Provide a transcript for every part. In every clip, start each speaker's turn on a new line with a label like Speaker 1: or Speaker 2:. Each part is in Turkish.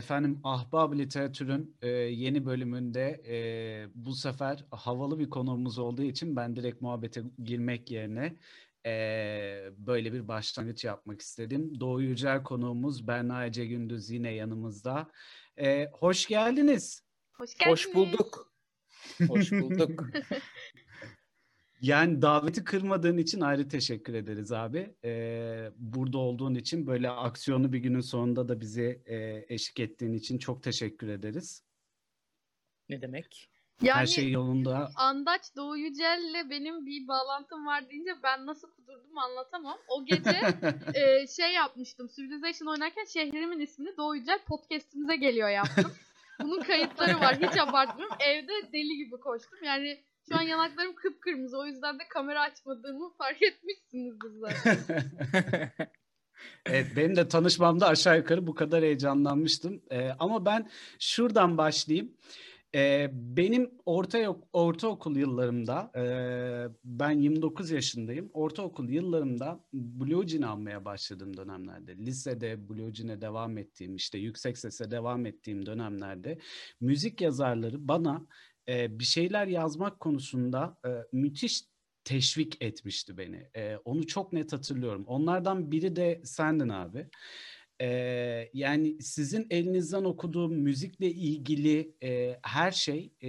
Speaker 1: Efendim Ahbab Literatür'ün e, yeni bölümünde e, bu sefer havalı bir konuğumuz olduğu için ben direkt muhabbete girmek yerine e, böyle bir başlangıç yapmak istedim. Doğu Yücel konuğumuz Berna Ece Gündüz yine yanımızda. E, hoş geldiniz.
Speaker 2: Hoş geldiniz.
Speaker 3: Hoş bulduk. Hoş bulduk.
Speaker 1: Yani daveti kırmadığın için ayrı teşekkür ederiz abi. Ee, burada olduğun için böyle aksiyonu bir günün sonunda da bizi e, eşlik ettiğin için çok teşekkür ederiz.
Speaker 3: Ne demek?
Speaker 2: Yani
Speaker 1: Her şey yolunda.
Speaker 2: Andaç Doğu Yücel'le benim bir bağlantım var deyince ben nasıl kudurdum anlatamam. O gece e, şey yapmıştım. Civilization oynarken şehrimin ismini Doğu Yücel podcast'imize geliyor yaptım. Bunun kayıtları var. Hiç abartmıyorum. Evde deli gibi koştum. Yani şu an yanaklarım kıpkırmızı. O yüzden de kamera açmadığımı fark etmişsinizdir zaten.
Speaker 1: evet benim de tanışmamda aşağı yukarı bu kadar heyecanlanmıştım. Ee, ama ben şuradan başlayayım. Ee, benim orta ortaokul yıllarımda, e, ben 29 yaşındayım. Ortaokul yıllarımda Blue Jean almaya başladığım dönemlerde, lisede Blue Jean'e devam ettiğim, işte yüksek sese devam ettiğim dönemlerde müzik yazarları bana e, bir şeyler yazmak konusunda e, müthiş teşvik etmişti beni. E, onu çok net hatırlıyorum. Onlardan biri de sendin abi. E, yani sizin elinizden okuduğum müzikle ilgili e, her şey e,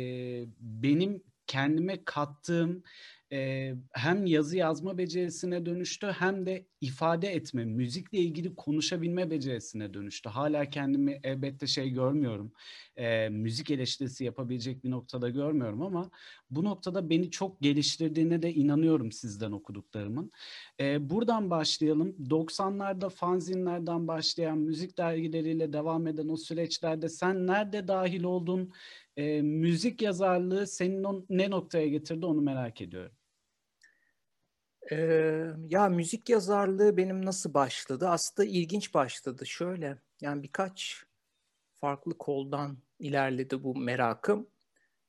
Speaker 1: benim kendime kattığım e, hem yazı yazma becerisine dönüştü hem de ifade etme, müzikle ilgili konuşabilme becerisine dönüştü. Hala kendimi elbette şey görmüyorum, e, müzik eleştirisi yapabilecek bir noktada görmüyorum ama bu noktada beni çok geliştirdiğine de inanıyorum sizden okuduklarımın. E, buradan başlayalım. 90'larda fanzinlerden başlayan müzik dergileriyle devam eden o süreçlerde sen nerede dahil oldun? E, müzik yazarlığı senin ne noktaya getirdi onu merak ediyorum.
Speaker 3: Ee, ya müzik yazarlığı benim nasıl başladı? Aslında ilginç başladı. Şöyle yani birkaç farklı koldan ilerledi bu merakım.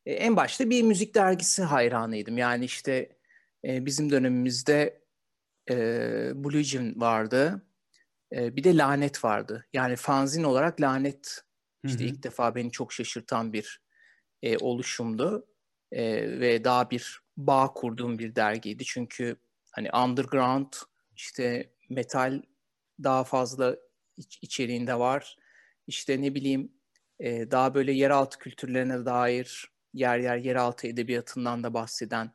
Speaker 3: Ee, en başta bir müzik dergisi hayranıydım. Yani işte e, bizim dönemimizde e, Blue Jean vardı. E, bir de Lanet vardı. Yani fanzin olarak Lanet işte ilk defa beni çok şaşırtan bir e, oluşumdu. E, ve daha bir bağ kurduğum bir dergiydi. Çünkü hani underground işte metal daha fazla iç, içeriğinde var. İşte ne bileyim e, daha böyle yeraltı kültürlerine dair yer yer yeraltı edebiyatından da bahseden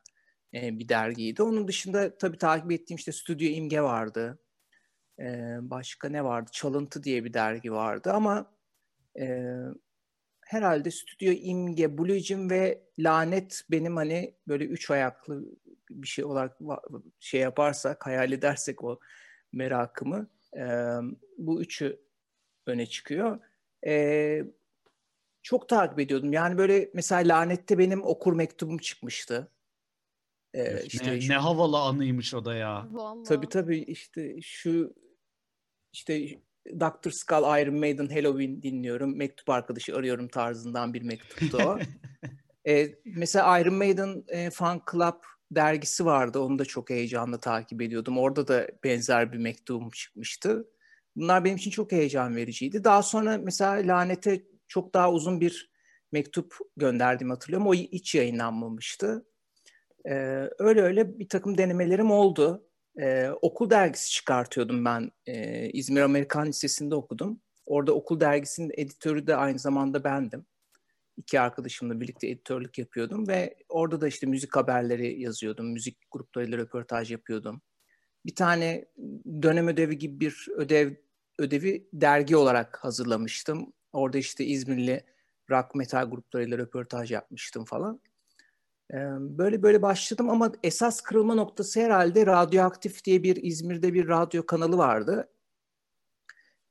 Speaker 3: e, bir dergiydi. Onun dışında tabii takip ettiğim işte Stüdyo İmge vardı. E, başka ne vardı? Çalıntı diye bir dergi vardı ama e, herhalde Stüdyo İmge, Blue'cim ve Lanet benim hani böyle üç ayaklı bir şey olarak şey yaparsak, hayal edersek o merakımı e, bu üçü öne çıkıyor. E, çok takip ediyordum. Yani böyle mesela Lanet'te benim okur mektubum çıkmıştı.
Speaker 1: Ee, işte ne, şu, ne havalı anıymış o da ya.
Speaker 2: Vallahi.
Speaker 3: Tabii tabii işte şu işte Dr. Skull, Iron Maiden, Halloween dinliyorum. Mektup arkadaşı arıyorum tarzından bir mektuptu o. ee, mesela Iron Maiden e, Fan Club dergisi vardı. Onu da çok heyecanla takip ediyordum. Orada da benzer bir mektubum çıkmıştı. Bunlar benim için çok heyecan vericiydi. Daha sonra mesela Lanet'e çok daha uzun bir mektup gönderdim hatırlıyorum. O hiç yayınlanmamıştı. Ee, öyle öyle bir takım denemelerim oldu. Ee, okul dergisi çıkartıyordum ben. Ee, İzmir Amerikan Lisesi'nde okudum. Orada okul dergisinin editörü de aynı zamanda bendim iki arkadaşımla birlikte editörlük yapıyordum ve orada da işte müzik haberleri yazıyordum. Müzik gruplarıyla röportaj yapıyordum. Bir tane dönem ödevi gibi bir ödev ödevi dergi olarak hazırlamıştım. Orada işte İzmirli rock metal gruplarıyla röportaj yapmıştım falan. Böyle böyle başladım ama esas kırılma noktası herhalde Radyoaktif diye bir İzmir'de bir radyo kanalı vardı.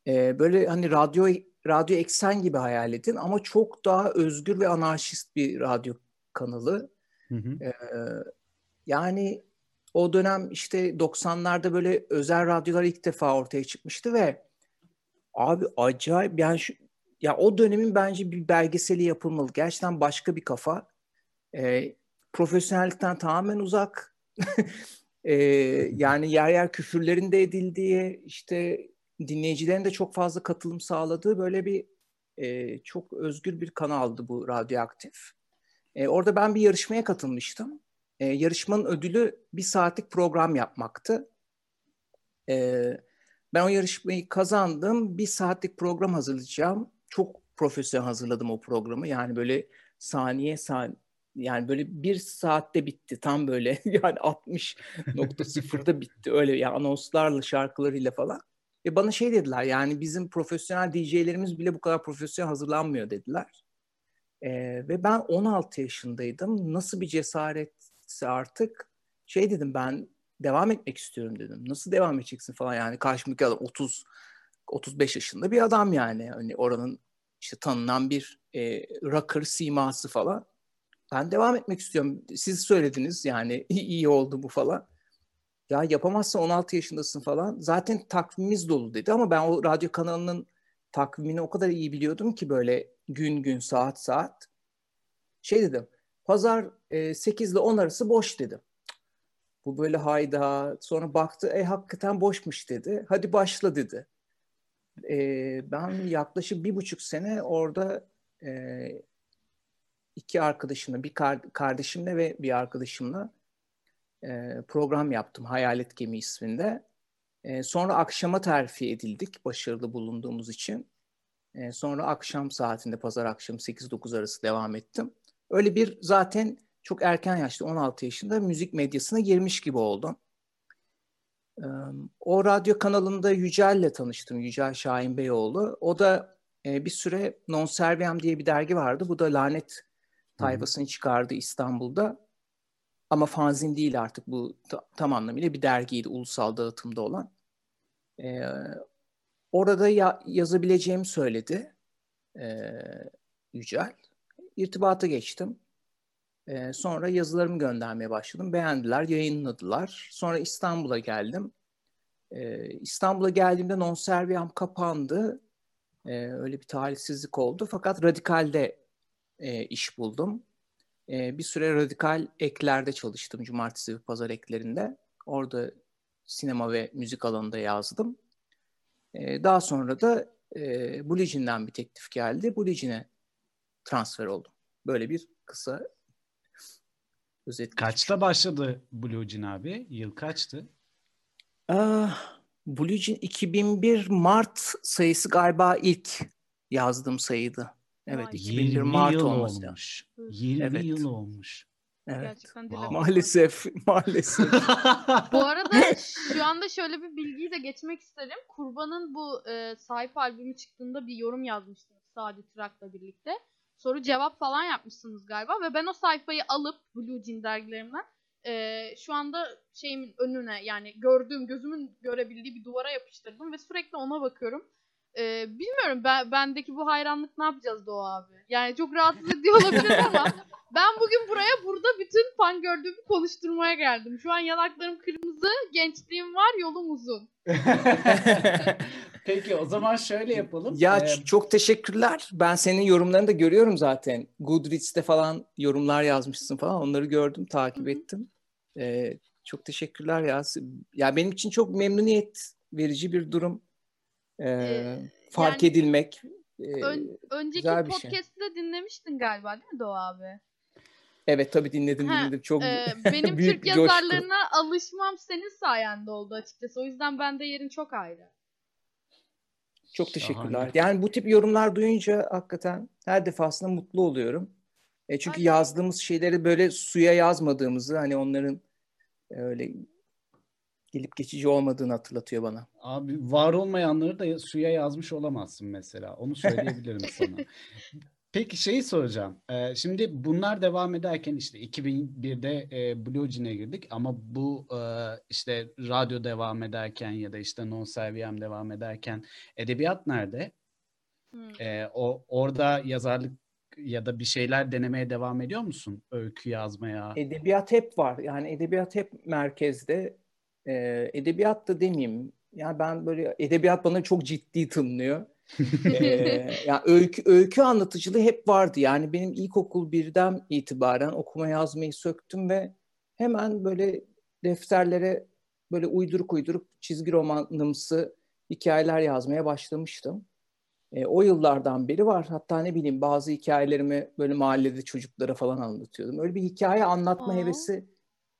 Speaker 3: Böyle hani radyo radyo eksen gibi hayal edin ama çok daha özgür ve anarşist bir radyo kanalı. Hı hı. Ee, yani o dönem işte 90'larda böyle özel radyolar ilk defa ortaya çıkmıştı ve abi acayip yani şu, ya o dönemin bence bir belgeseli yapılmalı. Gerçekten başka bir kafa. Ee, profesyonellikten tamamen uzak. ee, yani yer yer küfürlerin de edildiği işte dinleyicilerin de çok fazla katılım sağladığı böyle bir E, çok özgür bir kanaldı bu Radyoaktif. E, orada ben bir yarışmaya katılmıştım. E, yarışmanın ödülü bir saatlik program yapmaktı. E, ben o yarışmayı kazandım. Bir saatlik program hazırlayacağım. Çok profesyonel hazırladım o programı. Yani böyle saniye saniye yani böyle bir saatte bitti tam böyle yani 60.0'da bitti öyle yani anonslarla şarkılarıyla falan. Ve bana şey dediler yani bizim profesyonel DJ'lerimiz bile bu kadar profesyonel hazırlanmıyor dediler. Ee, ve ben 16 yaşındaydım. Nasıl bir cesaretse artık şey dedim ben devam etmek istiyorum dedim. Nasıl devam edeceksin falan yani karşımdaki adam 30 35 yaşında bir adam yani. Hani oranın işte tanınan bir e, rocker siması falan. Ben devam etmek istiyorum. Siz söylediniz yani iyi oldu bu falan. Ya yapamazsan 16 yaşındasın falan. Zaten takvimimiz dolu dedi ama ben o radyo kanalının takvimini o kadar iyi biliyordum ki böyle gün gün saat saat. Şey dedim. Pazar e, 8 ile 10 arası boş dedim. Bu böyle hayda. Sonra baktı e hakikaten boşmuş dedi. Hadi başla dedi. E, ben yaklaşık bir buçuk sene orada e, iki arkadaşımla, bir kardeşimle ve bir arkadaşımla e, program yaptım Hayalet Gemi isminde. E, sonra akşama terfi edildik başarılı bulunduğumuz için. E, sonra akşam saatinde pazar akşamı 8-9 arası devam ettim. Öyle bir zaten çok erken yaşta 16 yaşında müzik medyasına girmiş gibi oldum. E, o radyo kanalında Yücel'le tanıştım. Yücel Şahin Beyoğlu. O da e, bir süre Non Serviam diye bir dergi vardı. Bu da lanet tayfasını çıkardı İstanbul'da. Ama fanzin değil artık bu tam anlamıyla bir dergiydi ulusal dağıtımda olan. Ee, orada ya, yazabileceğimi söyledi e, Yücel. İrtibata geçtim. E, sonra yazılarımı göndermeye başladım. Beğendiler, yayınladılar. Sonra İstanbul'a geldim. E, İstanbul'a geldiğimde Non Serviam kapandı. E, öyle bir talihsizlik oldu. Fakat Radikal'de e, iş buldum. E, bir süre radikal eklerde çalıştım. Cumartesi ve pazar eklerinde. Orada sinema ve müzik alanında yazdım. E, daha sonra da e, Blue Jean'den bir teklif geldi. Jean'e transfer oldum. Böyle bir kısa özet.
Speaker 1: Kaçta başladı Jean abi? Yıl kaçtı?
Speaker 3: Ah, Jean 2001 Mart sayısı galiba ilk yazdığım sayıydı. Evet 2001 Mart yıl olması.
Speaker 1: olmuş. 20 evet. yıl olmuş.
Speaker 3: Evet. Gerçekten wow. Maalesef, maalesef.
Speaker 2: bu arada şu anda şöyle bir bilgiyi de geçmek isterim. Kurban'ın bu e, sahip albümü çıktığında bir yorum yazmıştınız Sadi Trak'la birlikte. Soru cevap falan yapmışsınız galiba ve ben o sayfayı alıp Blue Jean dergilerimden e, şu anda şeyimin önüne yani gördüğüm gözümün görebildiği bir duvara yapıştırdım ve sürekli ona bakıyorum. Ee, bilmiyorum ben bendeki bu hayranlık ne yapacağız Doğa abi? Yani çok rahatsız ediyor olabilir ama ben bugün buraya burada bütün fan gördüğümü konuşturmaya geldim. Şu an yanaklarım kırmızı, gençliğim var, yolum uzun.
Speaker 1: Peki o zaman şöyle yapalım.
Speaker 3: Ya ee... çok teşekkürler. Ben senin yorumlarını da görüyorum zaten. Goodreads'te falan yorumlar yazmışsın falan. Onları gördüm, takip ettim. Ee, çok teşekkürler ya. Ya benim için çok memnuniyet verici bir durum e, fark yani, edilmek.
Speaker 2: E, ön, önceki şey. podcast'ı da dinlemiştin galiba değil mi Doğa abi?
Speaker 3: Evet tabii dinledim ha, dinledim. Çok
Speaker 2: e, benim büyük Türk yazarlarına alışmam senin sayende oldu açıkçası. O yüzden bende yerin çok ayrı.
Speaker 3: Çok teşekkürler. Şahane. Yani bu tip yorumlar duyunca hakikaten her defasında mutlu oluyorum. E çünkü Aynen. yazdığımız şeyleri böyle suya yazmadığımızı hani onların öyle gelip geçici olmadığını hatırlatıyor bana.
Speaker 1: Abi var olmayanları da suya yazmış olamazsın mesela. Onu söyleyebilirim sana. Peki şeyi soracağım. Ee, şimdi bunlar devam ederken işte 2001'de e, Blue Jean'e girdik ama bu e, işte radyo devam ederken ya da işte Non Serviam devam ederken edebiyat nerede? Hmm. E, o orada yazarlık ya da bir şeyler denemeye devam ediyor musun? Öykü yazmaya.
Speaker 3: Edebiyat hep var. Yani edebiyat hep merkezde e, edebiyat da demeyeyim. Yani ben böyle edebiyat bana çok ciddi tınlıyor. ee, yani öykü, öykü anlatıcılığı hep vardı. Yani benim ilkokul birden itibaren okuma yazmayı söktüm ve hemen böyle defterlere böyle uyduruk uyduruk çizgi romanımsı hikayeler yazmaya başlamıştım. E, o yıllardan beri var. Hatta ne bileyim bazı hikayelerimi böyle mahallede çocuklara falan anlatıyordum. Öyle bir hikaye anlatma Aa. hevesi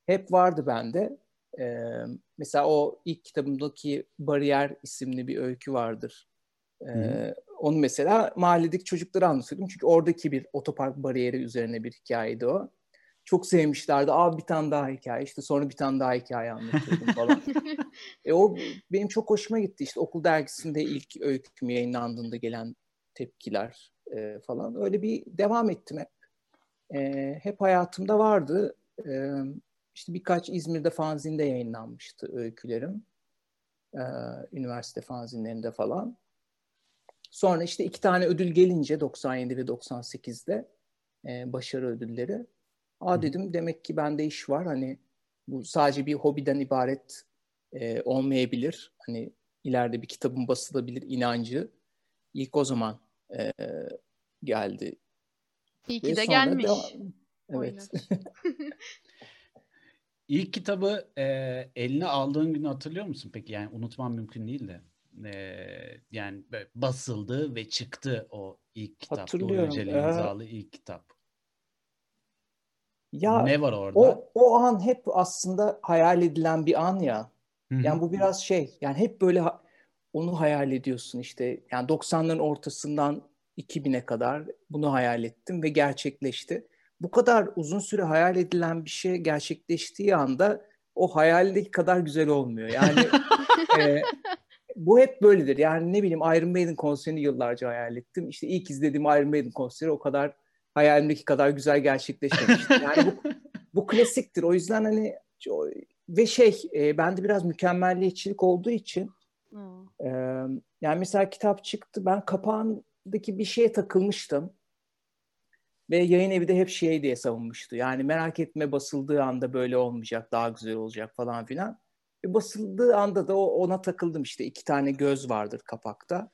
Speaker 3: hep vardı bende. E, mesela o ilk kitabımdaki Bariyer isimli bir öykü vardır. E, onu mesela mahalledeki çocuklara anlatıyordum. Çünkü oradaki bir otopark bariyeri üzerine bir hikayeydi o. Çok sevmişlerdi. Aa bir tane daha hikaye. İşte sonra bir tane daha hikaye anlatıyordum falan. e o benim çok hoşuma gitti. İşte okul dergisinde ilk öyküm yayınlandığında gelen tepkiler e, falan. Öyle bir devam ettim hep. E, hep hayatımda vardı. E, işte birkaç İzmir'de fanzinde yayınlanmıştı öykülerim. E, üniversite fanzinlerinde falan. Sonra işte iki tane ödül gelince 97 ve 98'de e, başarı ödülleri. Aa dedim demek ki bende iş var. Hani bu sadece bir hobiden ibaret e, olmayabilir. Hani ileride bir kitabın basılabilir inancı. İlk o zaman e, geldi.
Speaker 2: İyi ki de gelmiş.
Speaker 3: Devam... Evet.
Speaker 1: İlk kitabı e, eline aldığın günü hatırlıyor musun peki? Yani unutmam mümkün değil de. E, yani basıldı ve çıktı o ilk kitap. Hatırlıyorum. Doğru ee... imzalı ilk kitap. Ya ne var orada?
Speaker 3: O, o an hep aslında hayal edilen bir an ya. Hı-hı. Yani bu biraz şey yani hep böyle onu hayal ediyorsun işte. Yani 90'ların ortasından 2000'e kadar bunu hayal ettim ve gerçekleşti. Bu kadar uzun süre hayal edilen bir şey gerçekleştiği anda o hayaldeki kadar güzel olmuyor. Yani e, bu hep böyledir. Yani ne bileyim Iron Maiden konserini yıllarca hayal ettim. İşte ilk izlediğim Iron Maiden konseri o kadar hayalimdeki kadar güzel gerçekleşmemişti. Yani bu, bu klasiktir. O yüzden hani ve şey e, bende biraz mükemmelliyetçilik olduğu için hmm. e, yani mesela kitap çıktı ben kapağındaki bir şeye takılmıştım ve yayın evi de hep şey diye savunmuştu. Yani merak etme basıldığı anda böyle olmayacak daha güzel olacak falan filan. Ve basıldığı anda da ona takıldım işte iki tane göz vardır kapakta.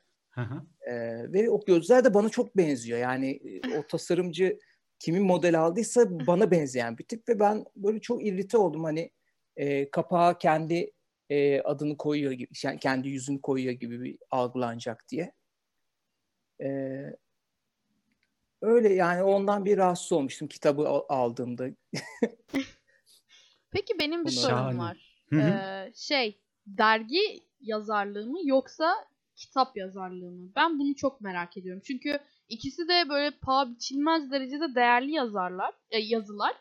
Speaker 3: Ee, ve o gözler de bana çok benziyor. Yani o tasarımcı kimin model aldıysa bana benzeyen bir tip ve ben böyle çok irrite oldum. Hani e, kapağa kendi e, adını koyuyor gibi, yani kendi yüzünü koyuyor gibi bir algılanacak diye. Ee, öyle yani ondan bir rahatsız olmuştum kitabı aldığımda.
Speaker 2: Peki benim bir sorum var. Ee, şey dergi yazarlığı mı yoksa kitap yazarlığını. Ben bunu çok merak ediyorum. Çünkü ikisi de böyle paha biçilmez derecede değerli yazarlar, e, yazılar.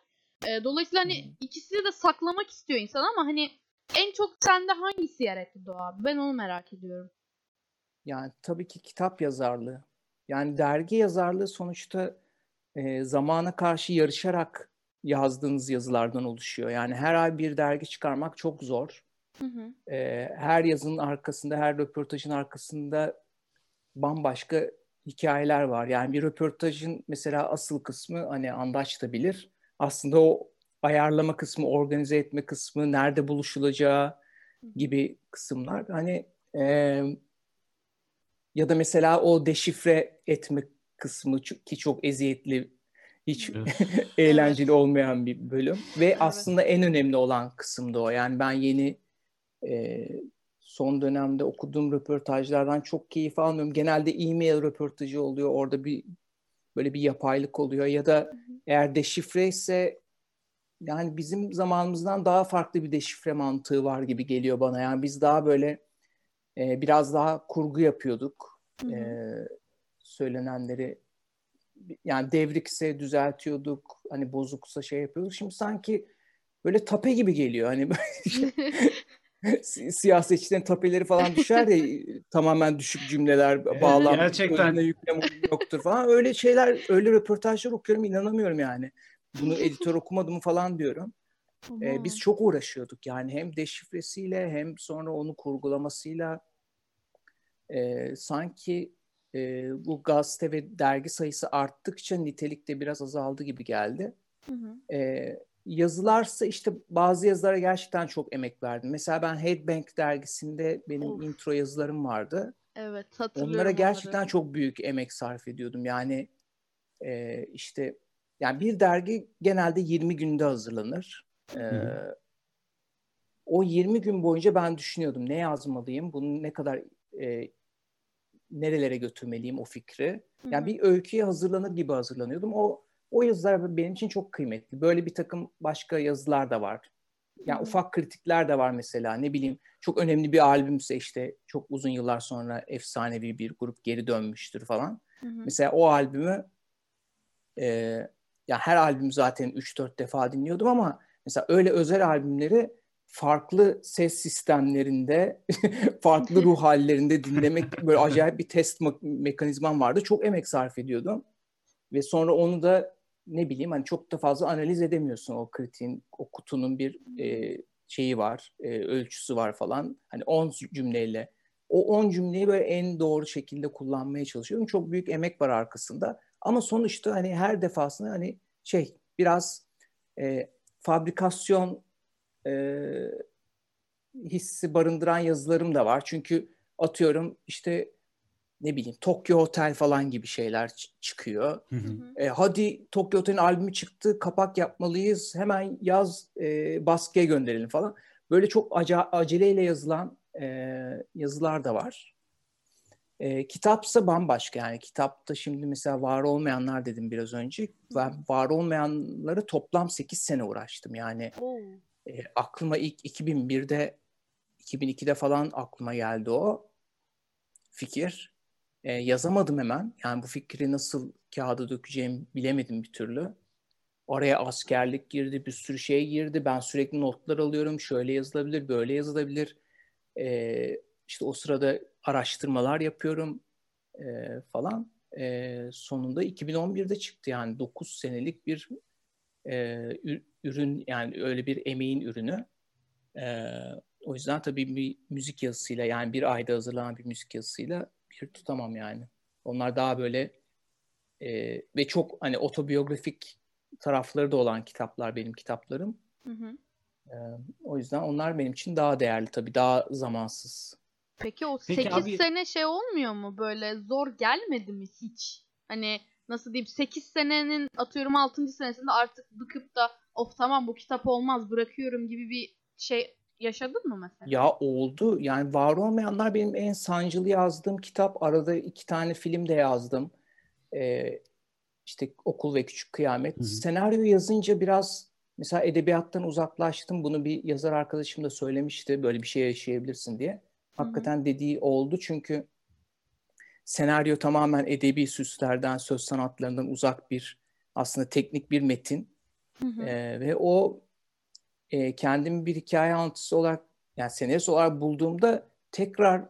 Speaker 2: E, dolayısıyla hani hmm. ikisini de saklamak istiyor insan ama hani en çok sende hangisi yer etti Doğa? Ben onu merak ediyorum.
Speaker 3: Yani tabii ki kitap yazarlığı. Yani dergi yazarlığı sonuçta e, zamana karşı yarışarak yazdığınız yazılardan oluşuyor. Yani her ay bir dergi çıkarmak çok zor. Hı hı. E, her yazının arkasında, her röportajın arkasında bambaşka hikayeler var. Yani bir röportajın mesela asıl kısmı hani Andaç da bilir. Aslında o ayarlama kısmı, organize etme kısmı, nerede buluşulacağı gibi kısımlar. Hani e, ya da mesela o deşifre etme kısmı ki çok eziyetli, hiç eğlenceli olmayan bir bölüm. Ve evet. aslında en önemli olan kısım da o. Yani ben yeni e, son dönemde okuduğum röportajlardan çok keyif almıyorum. Genelde e-mail röportajı oluyor. Orada bir böyle bir yapaylık oluyor ya da eğer deşifre ise yani bizim zamanımızdan daha farklı bir deşifre mantığı var gibi geliyor bana. Yani biz daha böyle e, biraz daha kurgu yapıyorduk. E, söylenenleri yani devrikse düzeltiyorduk. Hani bozuksa şey yapıyorduk. Şimdi sanki böyle tape gibi geliyor. Hani böyle siyasetçilerin tapeleri falan düşer ya tamamen düşük cümleler bağlam
Speaker 1: gerçekten
Speaker 3: yüklem yoktur falan öyle şeyler öyle röportajlar okuyorum inanamıyorum yani bunu editör okumadım falan diyorum ee, biz çok uğraşıyorduk yani hem deşifresiyle hem sonra onu kurgulamasıyla ee, sanki e, bu gazete ve dergi sayısı arttıkça nitelik de biraz azaldı gibi geldi. Hı hı. E, yazılarsa işte bazı yazılara gerçekten çok emek verdim. Mesela ben Headbank dergisinde benim of. intro yazılarım vardı.
Speaker 2: Evet hatırlıyorum.
Speaker 3: Onlara gerçekten onları. çok büyük emek sarf ediyordum. Yani e, işte yani bir dergi genelde 20 günde hazırlanır. E, o 20 gün boyunca ben düşünüyordum ne yazmalıyım, bunu ne kadar e, nerelere götürmeliyim o fikri. Yani bir öyküye hazırlanır gibi hazırlanıyordum. O o yazılar benim için çok kıymetli. Böyle bir takım başka yazılar da var. Yani Hı-hı. ufak kritikler de var mesela. Ne bileyim çok önemli bir albümse işte çok uzun yıllar sonra efsanevi bir grup geri dönmüştür falan. Hı-hı. Mesela o albümü e, ya her albüm zaten 3-4 defa dinliyordum ama mesela öyle özel albümleri farklı ses sistemlerinde, farklı ruh hallerinde dinlemek böyle acayip bir test me- mekanizmam vardı. Çok emek sarf ediyordum. Ve sonra onu da ne bileyim hani çok da fazla analiz edemiyorsun o kritiğin, o kutunun bir e, şeyi var, e, ölçüsü var falan. Hani 10 cümleyle o 10 cümleyi böyle en doğru şekilde kullanmaya çalışıyorum. Çok büyük emek var arkasında. Ama sonuçta hani her defasında hani şey biraz e, fabrikasyon e, hissi barındıran yazılarım da var. Çünkü atıyorum işte ne bileyim Tokyo Hotel falan gibi şeyler çıkıyor. Hı hı. E, hadi Tokyo Hotel'in albümü çıktı, kapak yapmalıyız, hemen yaz e, baskıya gönderelim falan. Böyle çok aca- aceleyle yazılan e, yazılar da var. E, kitapsa bambaşka yani kitapta şimdi mesela var olmayanlar dedim biraz önce. Ben var olmayanları toplam 8 sene uğraştım yani. E, aklıma ilk 2001'de 2002'de falan aklıma geldi o fikir. E, yazamadım hemen. Yani bu fikri nasıl kağıda dökeceğimi bilemedim bir türlü. Oraya askerlik girdi, bir sürü şey girdi. Ben sürekli notlar alıyorum. Şöyle yazılabilir, böyle yazılabilir. E, işte o sırada araştırmalar yapıyorum e, falan. E, sonunda 2011'de çıktı yani 9 senelik bir e, ürün yani öyle bir emeğin ürünü. E, o yüzden tabii bir müzik yazısıyla yani bir ayda hazırlanan bir müzik yazısıyla bir tutamam yani. Onlar daha böyle e, ve çok hani otobiyografik tarafları da olan kitaplar benim kitaplarım. Hı hı. E, o yüzden onlar benim için daha değerli tabii daha zamansız.
Speaker 2: Peki o Peki 8 abi... sene şey olmuyor mu böyle zor gelmedi mi hiç? Hani nasıl diyeyim 8 senenin atıyorum 6. senesinde artık bıkıp da of tamam bu kitap olmaz bırakıyorum gibi bir şey yaşadın mı mesela?
Speaker 3: Ya oldu. Yani var olmayanlar benim en sancılı yazdığım kitap. Arada iki tane film de yazdım. Ee, işte Okul ve Küçük Kıyamet. Hı hı. Senaryo yazınca biraz mesela edebiyattan uzaklaştım. Bunu bir yazar arkadaşım da söylemişti. Böyle bir şey yaşayabilirsin diye. Hakikaten dediği oldu çünkü senaryo tamamen edebi süslerden, söz sanatlarından uzak bir aslında teknik bir metin. Hı hı. Ve o e, kendimi bir hikaye anlatısı olarak yani senarist olarak bulduğumda tekrar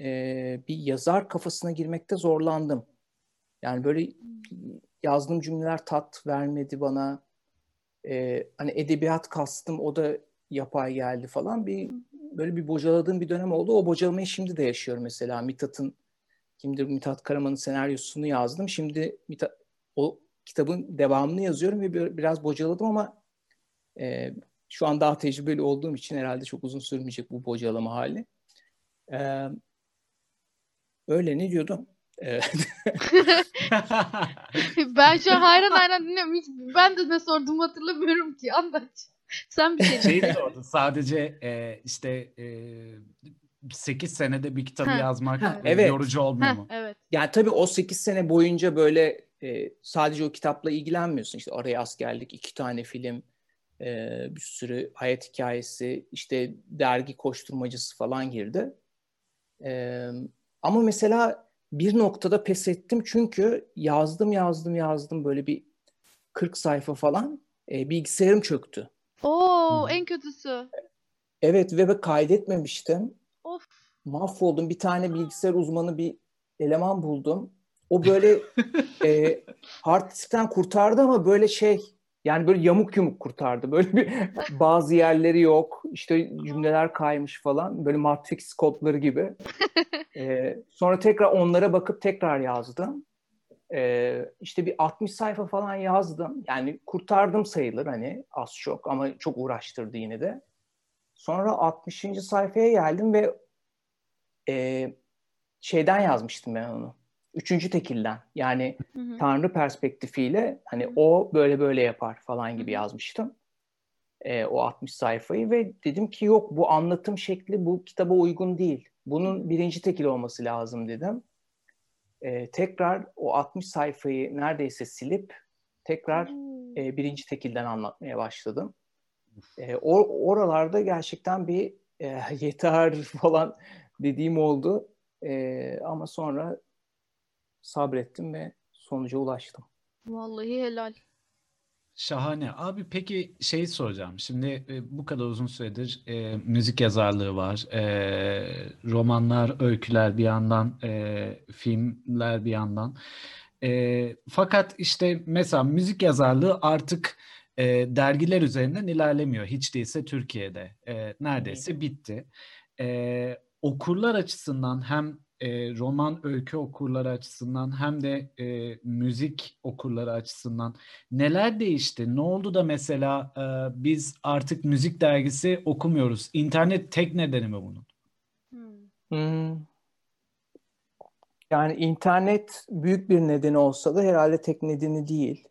Speaker 3: e, bir yazar kafasına girmekte zorlandım. Yani böyle yazdığım cümleler tat vermedi bana. E, hani edebiyat kastım o da yapay geldi falan. Bir böyle bir bocaladığım bir dönem oldu. O bocalamayı şimdi de yaşıyorum mesela. Mithat'ın kimdir Mithat Karaman'ın senaryosunu yazdım. Şimdi Mithat, o kitabın devamını yazıyorum ve biraz bocaladım ama e, şu an daha tecrübeli olduğum için herhalde çok uzun sürmeyecek bu bocalama hali. Ee, öyle ne diyordum?
Speaker 2: Ee, ben şu an hayran hayran dinliyorum. Hiç, ben de ne sorduğumu hatırlamıyorum ki. Anlat. Sen bir şey
Speaker 1: Şey diyordu sadece e, işte e, 8 senede bir kitabı ha, yazmak ha, evet. yorucu olmuyor ha, mu?
Speaker 3: Evet. Yani tabii o 8 sene boyunca böyle e, sadece o kitapla ilgilenmiyorsun. İşte araya askerlik, iki tane film, e, bir sürü hayat hikayesi, işte dergi koşturmacısı falan girdi. E, ama mesela bir noktada pes ettim çünkü yazdım yazdım yazdım böyle bir 40 sayfa falan e, bilgisayarım çöktü.
Speaker 2: Oo en kötüsü.
Speaker 3: Evet ve kaydetmemiştim. Of. Mahvoldum. Bir tane bilgisayar uzmanı bir eleman buldum. O böyle e, hard diskten kurtardı ama böyle şey yani böyle yamuk yumuk kurtardı. Böyle bir bazı yerleri yok. İşte cümleler kaymış falan. Böyle matrix kodları gibi. ee, sonra tekrar onlara bakıp tekrar yazdım. Ee, işte bir 60 sayfa falan yazdım. Yani kurtardım sayılır hani az çok ama çok uğraştırdı yine de. Sonra 60. sayfaya geldim ve e, şeyden yazmıştım ben onu üçüncü tekilden yani hı hı. Tanrı perspektifiyle hani o böyle böyle yapar falan gibi yazmıştım. E, o 60 sayfayı ve dedim ki yok bu anlatım şekli bu kitaba uygun değil. Bunun birinci tekil olması lazım dedim. E, tekrar o 60 sayfayı neredeyse silip tekrar e, birinci tekilden anlatmaya başladım. E, or, oralarda gerçekten bir e, yeter falan dediğim oldu. E, ama sonra sabrettim ve sonuca ulaştım.
Speaker 2: Vallahi helal.
Speaker 1: Şahane. Abi peki şey soracağım. Şimdi e, bu kadar uzun süredir e, müzik yazarlığı var. E, romanlar, öyküler bir yandan, e, filmler bir yandan. E, fakat işte mesela müzik yazarlığı artık e, dergiler üzerinden ilerlemiyor. Hiç değilse Türkiye'de. E, neredeyse bitti. E, okurlar açısından hem e, roman öykü okurları açısından hem de e, müzik okurları açısından neler değişti? Ne oldu da mesela e, biz artık müzik dergisi okumuyoruz? İnternet tek nedeni mi bunun?
Speaker 3: Hmm. hmm. Yani internet büyük bir nedeni olsa da herhalde tek nedeni değil.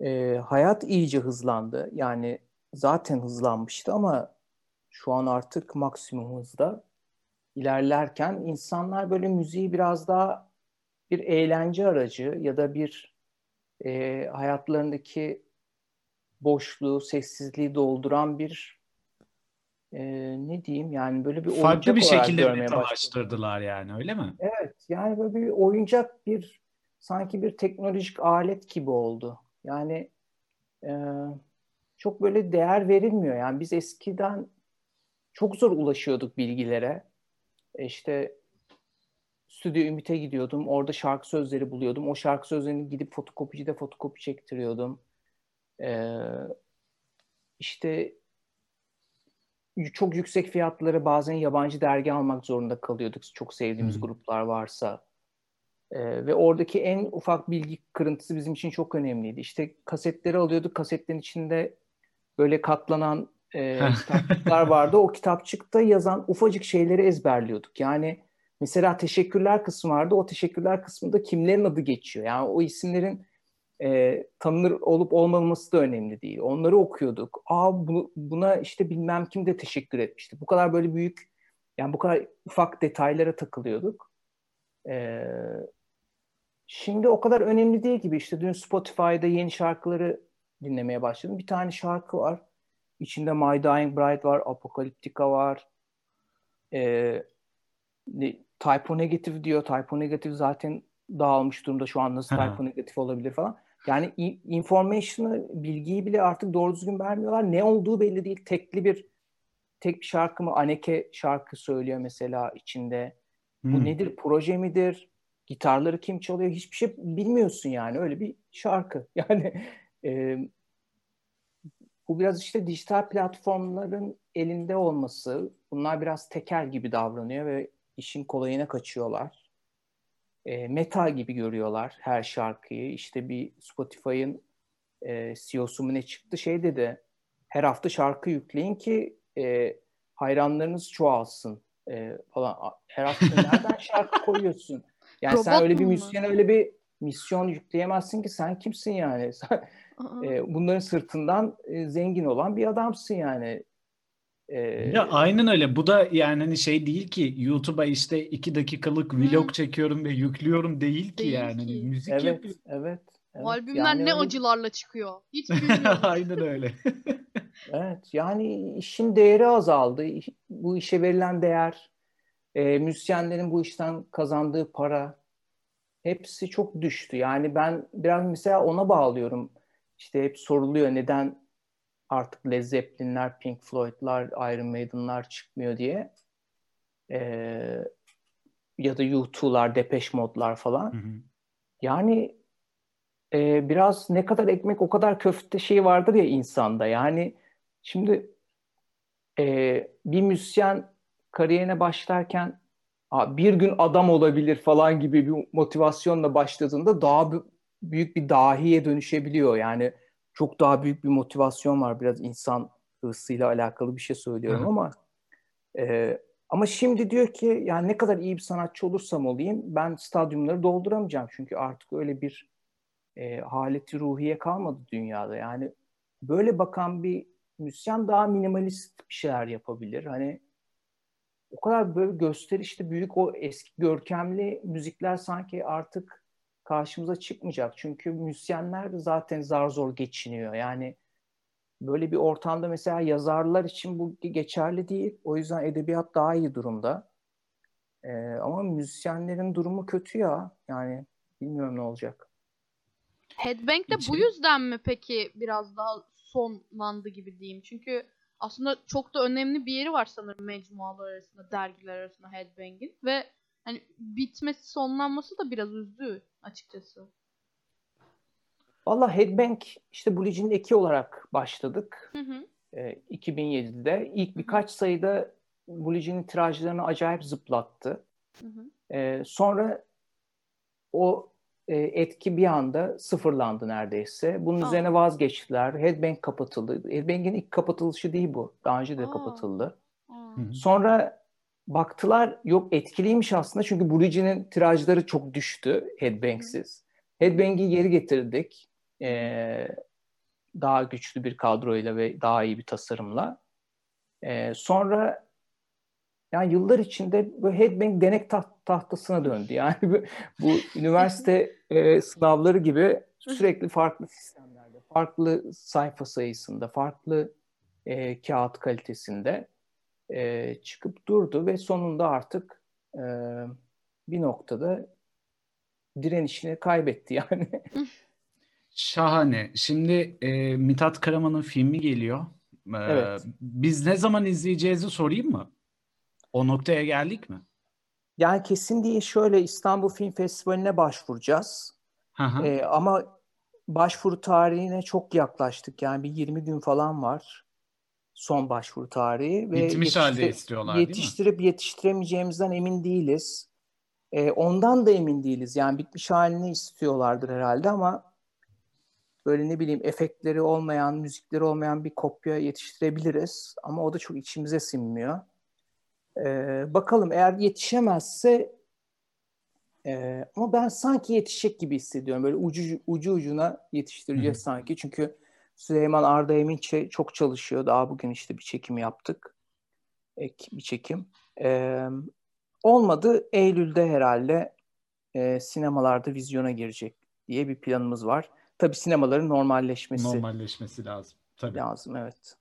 Speaker 3: E, hayat iyice hızlandı. Yani zaten hızlanmıştı ama şu an artık maksimum hızda ilerlerken insanlar böyle müziği biraz daha bir eğlence aracı ya da bir e, hayatlarındaki boşluğu, sessizliği dolduran bir e, ne diyeyim yani böyle bir
Speaker 1: farklı bir şekilde metalaştırdılar yani öyle mi?
Speaker 3: Evet yani böyle bir oyuncak bir sanki bir teknolojik alet gibi oldu. Yani e, çok böyle değer verilmiyor. Yani biz eskiden çok zor ulaşıyorduk bilgilere. E, işte Stüdyo Ümit'e gidiyordum. Orada şarkı sözleri buluyordum. O şarkı sözlerini gidip fotokopicide fotokopi çektiriyordum. Ee, işte çok yüksek fiyatları bazen yabancı dergi almak zorunda kalıyorduk. Çok sevdiğimiz hmm. gruplar varsa. Ee, ve oradaki en ufak bilgi kırıntısı bizim için çok önemliydi. İşte kasetleri alıyorduk. Kasetlerin içinde böyle katlanan e, kitapçıklar vardı. O kitapçıkta yazan ufacık şeyleri ezberliyorduk. Yani mesela teşekkürler kısmı vardı. O teşekkürler kısmında kimlerin adı geçiyor. Yani o isimlerin e, tanınır olup olmaması da önemli değil. Onları okuyorduk. Aa bu, buna işte bilmem kim de teşekkür etmişti. Bu kadar böyle büyük yani bu kadar ufak detaylara takılıyorduk. Ee, şimdi o kadar önemli değil gibi. İşte dün Spotify'da yeni şarkıları dinlemeye başladım. Bir tane şarkı var. İçinde My Dying Bride var, Apocalyptica var. Ee, Typo Negative diyor. Typo Negative zaten dağılmış durumda şu an nasıl Typo Negative olabilir falan. Yani information'ı, bilgiyi bile artık doğru düzgün vermiyorlar. Ne olduğu belli değil. Tekli bir tek bir şarkı mı? Aneke şarkı söylüyor mesela içinde. Hmm. Bu nedir? Proje midir? Gitarları kim çalıyor? Hiçbir şey bilmiyorsun yani. Öyle bir şarkı. Yani e, bu biraz işte dijital platformların elinde olması. Bunlar biraz tekel gibi davranıyor ve işin kolayına kaçıyorlar. E, meta gibi görüyorlar her şarkıyı. İşte bir Spotify'ın e, CEO'su mu ne çıktı şey dedi. Her hafta şarkı yükleyin ki e, hayranlarınız çoğalsın e, falan. Her hafta nereden şarkı koyuyorsun? Yani Robot sen öyle bir misyon öyle bir misyon yükleyemezsin ki sen kimsin yani? Sen, e, bunların sırtından e, zengin olan bir adamsın yani.
Speaker 1: E, ya aynen öyle. Bu da yani hani şey değil ki YouTube'a işte iki dakikalık vlog çekiyorum ve yüklüyorum değil ki değil yani. Hani ki. Müzik
Speaker 3: evet, yapıyor. Evet. Evet.
Speaker 2: Albümler yani ne öyle... acılarla çıkıyor. Hiç bilmiyorum.
Speaker 1: aynen öyle.
Speaker 3: evet yani işin değeri azaldı. Bu işe verilen değer, e, müzisyenlerin bu işten kazandığı para hepsi çok düştü. Yani ben biraz mesela ona bağlıyorum işte hep soruluyor neden artık Led Zeppelin'ler, Pink Floyd'lar, Iron Maiden'lar çıkmıyor diye. Ee, ya da U2'lar, Depeche Mode'lar falan. Hı hı. Yani e, biraz ne kadar ekmek o kadar köfte şey vardır ya insanda. Yani şimdi e, bir müzisyen kariyerine başlarken bir gün adam olabilir falan gibi bir motivasyonla başladığında daha büyük bir dahiye dönüşebiliyor. Yani çok daha büyük bir motivasyon var. Biraz insan hırsıyla alakalı bir şey söylüyorum ama e, ama şimdi diyor ki yani ne kadar iyi bir sanatçı olursam olayım ben stadyumları dolduramayacağım. Çünkü artık öyle bir e, haleti ruhiye kalmadı dünyada. Yani böyle bakan bir müzisyen daha minimalist bir şeyler yapabilir. Hani o kadar böyle gösterişli büyük o eski görkemli müzikler sanki artık karşımıza çıkmayacak. Çünkü müzisyenler de zaten zar zor geçiniyor. Yani böyle bir ortamda mesela yazarlar için bu geçerli değil. O yüzden edebiyat daha iyi durumda. Ee, ama müzisyenlerin durumu kötü ya. Yani bilmiyorum ne olacak.
Speaker 2: Headbang de bu yüzden mi peki biraz daha sonlandı gibi diyeyim. Çünkü aslında çok da önemli bir yeri var sanırım mecmualar arasında, dergiler arasında Headbang'in ve hani bitmesi, sonlanması da biraz üzdü açıkçası.
Speaker 3: Valla Headbang işte Jean'in eki olarak başladık.
Speaker 2: Hı hı.
Speaker 3: E, 2007'de. ilk birkaç sayıda Jean'in tirajlarını acayip zıplattı.
Speaker 2: Hı hı.
Speaker 3: E, sonra o e, etki bir anda sıfırlandı neredeyse. Bunun
Speaker 2: Aa.
Speaker 3: üzerine vazgeçtiler. Headbang kapatıldı. Headbang'in ilk kapatılışı değil bu. Daha önce de
Speaker 2: Aa.
Speaker 3: kapatıldı.
Speaker 2: Aa.
Speaker 3: Sonra baktılar yok etkiliymiş aslında çünkü Blue Jean'in tirajları çok düştü Headbang'siz. Headbang'i geri getirdik. Ee, daha güçlü bir kadroyla ve daha iyi bir tasarımla. Ee, sonra yani yıllar içinde bu Headbang denek taht- tahtasına döndü. Yani bu, bu üniversite e, sınavları gibi sürekli farklı sistemlerde, farklı sayfa sayısında, farklı e, kağıt kalitesinde e, çıkıp durdu ve sonunda artık e, bir noktada direnişini kaybetti yani.
Speaker 1: Şahane. Şimdi e, Mithat Karaman'ın filmi geliyor. E,
Speaker 3: Evet.
Speaker 1: Biz ne zaman izleyeceğizi sorayım mı? O noktaya geldik mi?
Speaker 3: Yani kesin değil şöyle İstanbul Film Festivali'ne başvuracağız.
Speaker 1: Hı hı.
Speaker 3: E, ama başvuru tarihine çok yaklaştık. Yani bir 20 gün falan var son başvuru tarihi. Ve
Speaker 1: Bitmiş halde istiyorlar değil mi?
Speaker 3: Yetiştirip yetiştiremeyeceğimizden emin değiliz. E, ondan da emin değiliz. Yani bitmiş halini istiyorlardır herhalde ama böyle ne bileyim efektleri olmayan, müzikleri olmayan bir kopya yetiştirebiliriz. Ama o da çok içimize sinmiyor. E, bakalım eğer yetişemezse e, ama ben sanki yetişecek gibi hissediyorum. Böyle ucu ucu ucuna yetiştireceğiz
Speaker 1: Hı hı.
Speaker 3: sanki. Çünkü Süleyman Arda Eminçe çok çalışıyor. Daha bugün işte bir çekim yaptık. Ek bir çekim. Ee, olmadı. Eylül'de herhalde e, sinemalarda vizyona girecek diye bir planımız var. Tabii sinemaların normalleşmesi
Speaker 1: Normalleşmesi lazım. Tabii.
Speaker 3: lazım. Evet.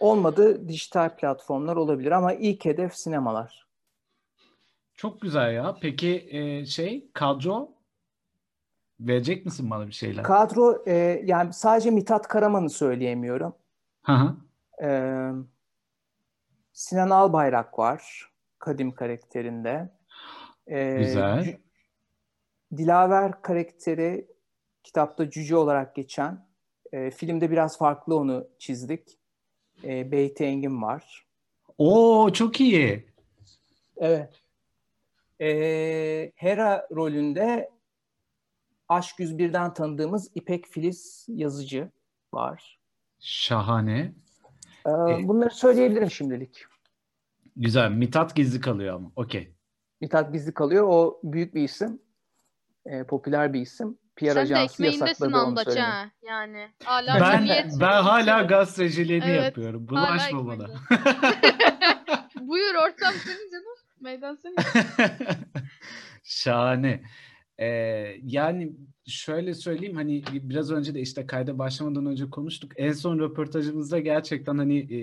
Speaker 3: Olmadı dijital platformlar olabilir ama ilk hedef sinemalar.
Speaker 1: Çok güzel ya. Peki e, şey kadro verecek misin bana bir şeyler?
Speaker 3: Kadro e, yani sadece Mithat Karaman'ı söyleyemiyorum.
Speaker 1: Hı hı.
Speaker 3: Ee, Sinan Albayrak var Kadim karakterinde. Ee,
Speaker 1: Güzel.
Speaker 3: Dilaver karakteri kitapta cüce olarak geçen. Ee, filmde biraz farklı onu çizdik. Ee, Beyti Engin var.
Speaker 1: Oo çok iyi.
Speaker 3: Evet. Ee, Hera rolünde Aşk 101'den tanıdığımız İpek Filiz yazıcı var.
Speaker 1: Şahane.
Speaker 3: Ee,
Speaker 1: E-
Speaker 3: bunları söyleyebilirim şimdilik.
Speaker 1: Güzel. Mithat gizli kalıyor ama. Okey.
Speaker 3: Mithat Gizli kalıyor. O büyük bir isim. Ee, popüler bir isim. PR
Speaker 2: Sen de
Speaker 3: ajansı
Speaker 2: ekmeğindesin
Speaker 3: yasakladı onu
Speaker 2: andaç ha. Yani hala
Speaker 1: Ben ben hala gazeteciliğini
Speaker 2: Evet,
Speaker 1: yapıyorum.
Speaker 2: hala
Speaker 1: Bulaşma bana.
Speaker 2: Buyur ortam senin canım. Meydan senin.
Speaker 1: Şahane. Ee, yani şöyle söyleyeyim hani biraz önce de işte kayda başlamadan önce konuştuk. En son röportajımızda gerçekten hani e,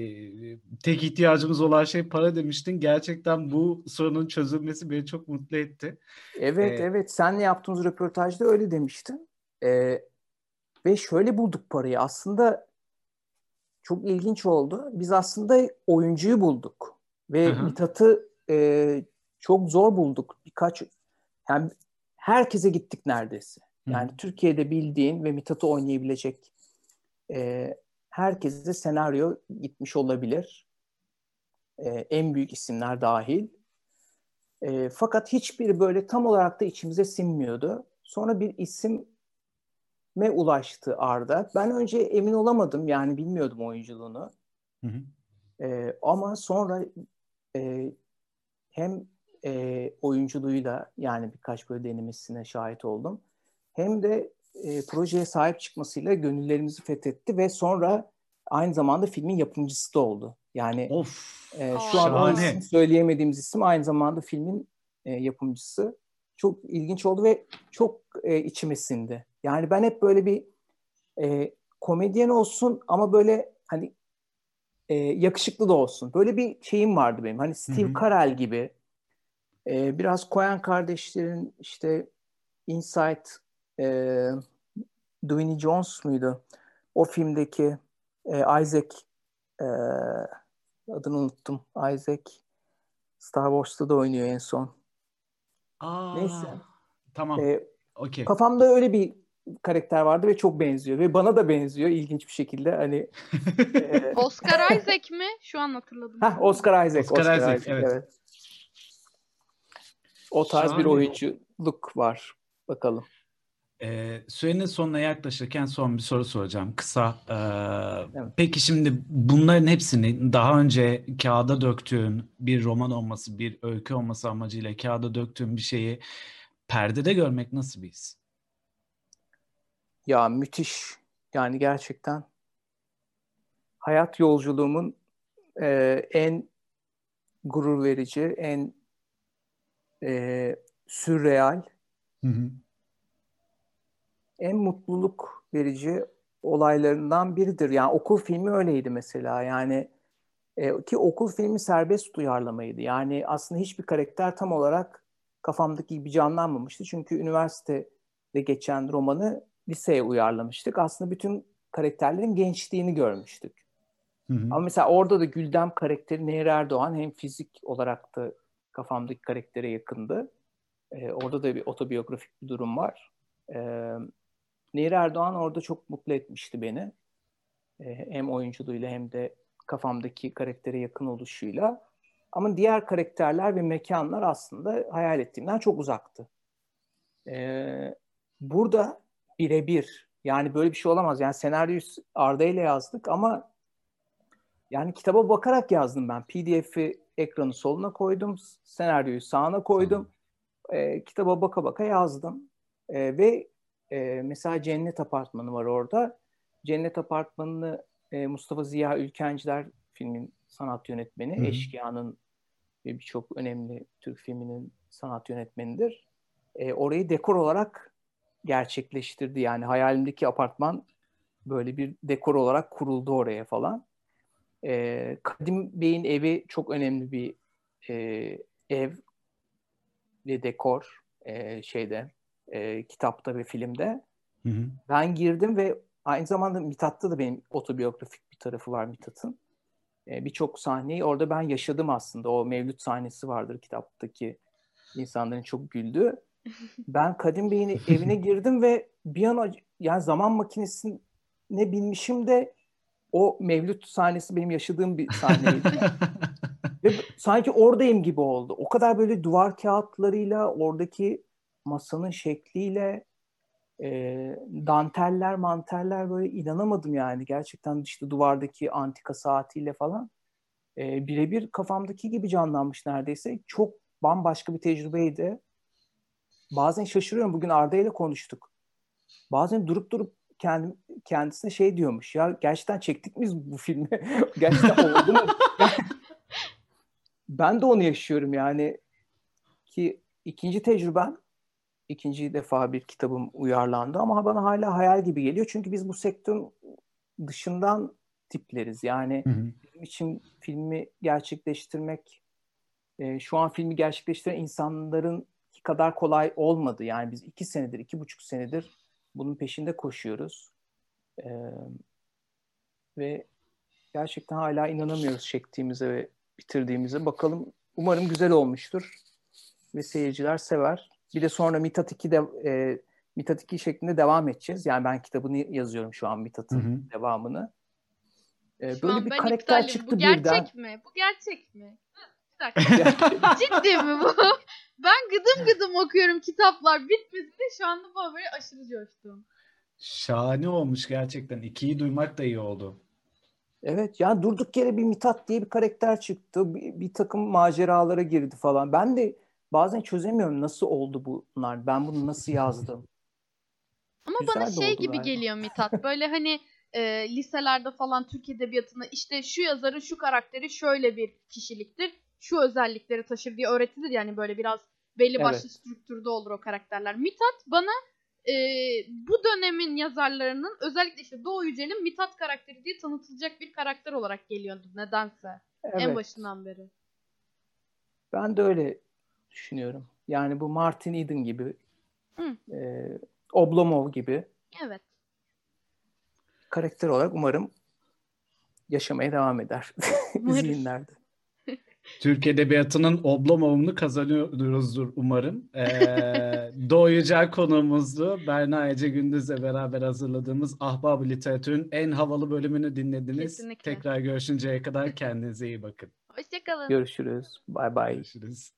Speaker 1: tek ihtiyacımız olan şey para demiştin. Gerçekten bu sorunun çözülmesi beni çok mutlu etti.
Speaker 3: Evet
Speaker 1: Ee,
Speaker 3: evet. Senle yaptığımız röportajda öyle demiştin. Ee, ve şöyle bulduk parayı. Aslında çok ilginç oldu. Biz aslında oyuncuyu bulduk. Ve. Mithat'ı e, çok zor bulduk. Birkaç yani herkese gittik neredeyse.
Speaker 1: Hı.
Speaker 3: Yani Türkiye'de bildiğin ve Mithat'ı oynayabilecek e, herkese senaryo gitmiş olabilir. E, en büyük isimler dahil. E, fakat hiçbiri böyle tam olarak da içimize sinmiyordu. Sonra bir isime ulaştı Arda. Ben önce emin olamadım yani bilmiyordum oyunculuğunu.
Speaker 1: Hı hı.
Speaker 3: E, ama sonra e, hem e, oyunculuğuyla yani birkaç böyle denemesine şahit oldum. Hem de e, projeye sahip çıkmasıyla gönüllerimizi fethetti ve sonra aynı zamanda filmin yapımcısı da oldu. Yani
Speaker 1: of,
Speaker 3: e, şu an isim söyleyemediğimiz isim aynı zamanda filmin e, yapımcısı. Çok ilginç oldu ve çok e, içime sindi. Yani ben hep böyle bir e, komedyen olsun ama böyle hani e, yakışıklı da olsun. Böyle bir şeyim vardı benim. Hani Steve Carell gibi e, biraz Coen kardeşlerin işte Inside e, Dwayne Jones muydu? O filmdeki e, Isaac e, adını unuttum. Isaac Star Wars'ta da oynuyor en son.
Speaker 1: Aa, Neyse. Tamam. E, okay.
Speaker 3: Kafamda öyle bir karakter vardı ve çok benziyor ve bana da benziyor ilginç bir şekilde hani
Speaker 2: e... Oscar Isaac mi? Şu an hatırladım.
Speaker 3: Heh, Oscar Isaac. Oscar, Oscar Isaac, Isaac evet. evet. O tarz Şahane. bir oyunculuk var. Bakalım.
Speaker 1: E, sürenin sonuna yaklaşırken son bir soru soracağım. Kısa. E, evet. Peki şimdi bunların hepsini daha önce kağıda döktüğün bir roman olması, bir öykü olması amacıyla kağıda döktüğün bir şeyi perdede görmek nasıl bir his?
Speaker 3: Ya müthiş. Yani gerçekten hayat yolculuğumun e, en gurur verici, en e, sürreal, hı hı. en mutluluk verici olaylarından biridir. Yani okul filmi öyleydi mesela. Yani e, ki okul filmi serbest uyarlamaydı. Yani aslında hiçbir karakter tam olarak kafamdaki gibi canlanmamıştı. Çünkü üniversitede geçen romanı liseye uyarlamıştık. Aslında bütün karakterlerin gençliğini görmüştük. Hı hı. Ama mesela orada da Güldem karakteri Nehir Erdoğan hem fizik olarak da kafamdaki karaktere yakındı. Ee, orada da bir otobiyografik bir durum var. Ee, Nehir Erdoğan orada çok mutlu etmişti beni. Ee, hem oyunculuğuyla hem de kafamdaki karaktere yakın oluşuyla. Ama diğer karakterler ve mekanlar aslında hayal ettiğimden çok uzaktı. Ee, burada birebir. Yani böyle bir şey olamaz. Yani senaryoyu Arda ile yazdık ama yani kitaba bakarak yazdım ben. PDF'i ekranı soluna koydum. Senaryoyu sağına koydum. E, kitaba baka baka yazdım. E, ve e, mesela Cennet Apartmanı var orada. Cennet Apartmanı'nı e, Mustafa Ziya Ülkenciler filmin sanat yönetmeni. Hı-hı. Eşkıya'nın birçok önemli Türk filminin sanat yönetmenidir. E, orayı dekor olarak gerçekleştirdi. Yani hayalimdeki apartman böyle bir dekor olarak kuruldu oraya falan. E, Kadim Bey'in evi çok önemli bir e, ev ve dekor e, şeyde e, kitapta ve filmde. Hı hı. Ben girdim ve aynı zamanda Mithat'ta da benim otobiyografik bir tarafı var Mithat'ın. E, Birçok sahneyi orada ben yaşadım aslında. O Mevlüt sahnesi vardır kitaptaki insanların çok güldüğü. Ben Kadim Bey'in evine girdim ve bir an yani zaman makinesine binmişim de o Mevlüt sahnesi benim yaşadığım bir sahneydi. ve sanki oradayım gibi oldu. O kadar böyle duvar kağıtlarıyla, oradaki masanın şekliyle, e, danteller, manteller böyle inanamadım yani. Gerçekten işte duvardaki antika saatiyle falan. E, birebir kafamdaki gibi canlanmış neredeyse. Çok bambaşka bir tecrübeydi bazen şaşırıyorum. Bugün Arda ile konuştuk. Bazen durup durup kendi, kendisine şey diyormuş. Ya gerçekten çektik miyiz bu filmi? gerçekten oldu mu? ben de onu yaşıyorum yani. Ki ikinci tecrübem ikinci defa bir kitabım uyarlandı ama bana hala hayal gibi geliyor. Çünkü biz bu sektörün dışından tipleriz. Yani hı hı. bizim için filmi gerçekleştirmek, e, şu an filmi gerçekleştiren insanların kadar kolay olmadı. Yani biz iki senedir, iki buçuk senedir bunun peşinde koşuyoruz. Ee, ve gerçekten hala inanamıyoruz çektiğimize ve bitirdiğimize. Bakalım umarım güzel olmuştur ve seyirciler sever. Bir de sonra Mithat 2 de e, Mithat 2 şeklinde devam edeceğiz. Yani ben kitabını yazıyorum şu an Mithat'ın devamını.
Speaker 2: Ee, böyle bir karakter iptalim. çıktı Bu gerçek birden. mi? Bu gerçek mi? Bir dakika. Ciddi mi bu? Ben gıdım gıdım okuyorum kitaplar bitmedi. Şu anda bu haberi aşırı coştum.
Speaker 1: Şahane olmuş gerçekten. İkiyi duymak da iyi oldu.
Speaker 3: Evet yani durduk yere bir Mitat diye bir karakter çıktı. Bir, bir takım maceralara girdi falan. Ben de bazen çözemiyorum nasıl oldu bunlar. Ben bunu nasıl yazdım.
Speaker 2: Ama Güzel bana şey gibi galiba. geliyor Mitat. Böyle hani e, liselerde falan Türk Edebiyatı'na işte şu yazarın şu karakteri şöyle bir kişiliktir. Şu özellikleri taşır diye öğretilir yani böyle biraz belli başlı
Speaker 3: Evet.
Speaker 2: strüktürde olur o karakterler. Mithat bana e, bu dönemin yazarlarının özellikle işte Doğu Yücel'in Mithat karakteri diye tanıtılacak bir karakter olarak geliyordu nedense en
Speaker 3: Evet.
Speaker 2: başından beri.
Speaker 3: Ben de öyle düşünüyorum. Yani bu Martin Eden gibi,
Speaker 2: Hı.
Speaker 3: e, Oblomov gibi
Speaker 2: Evet.
Speaker 3: karakter olarak umarım yaşamaya devam eder zihinlerde.
Speaker 1: Türk Edebiyatı'nın Oblomov'unu kazanıyoruzdur umarım. Ee, Yücel konuğumuzdu. Berna Ece Gündüz'le beraber hazırladığımız Ahbab Literatür'ün en havalı bölümünü dinlediniz.
Speaker 2: Kesinlikle.
Speaker 1: Tekrar görüşünceye kadar kendinize iyi bakın.
Speaker 2: Hoşçakalın.
Speaker 3: Görüşürüz. Bay bay.
Speaker 1: Görüşürüz.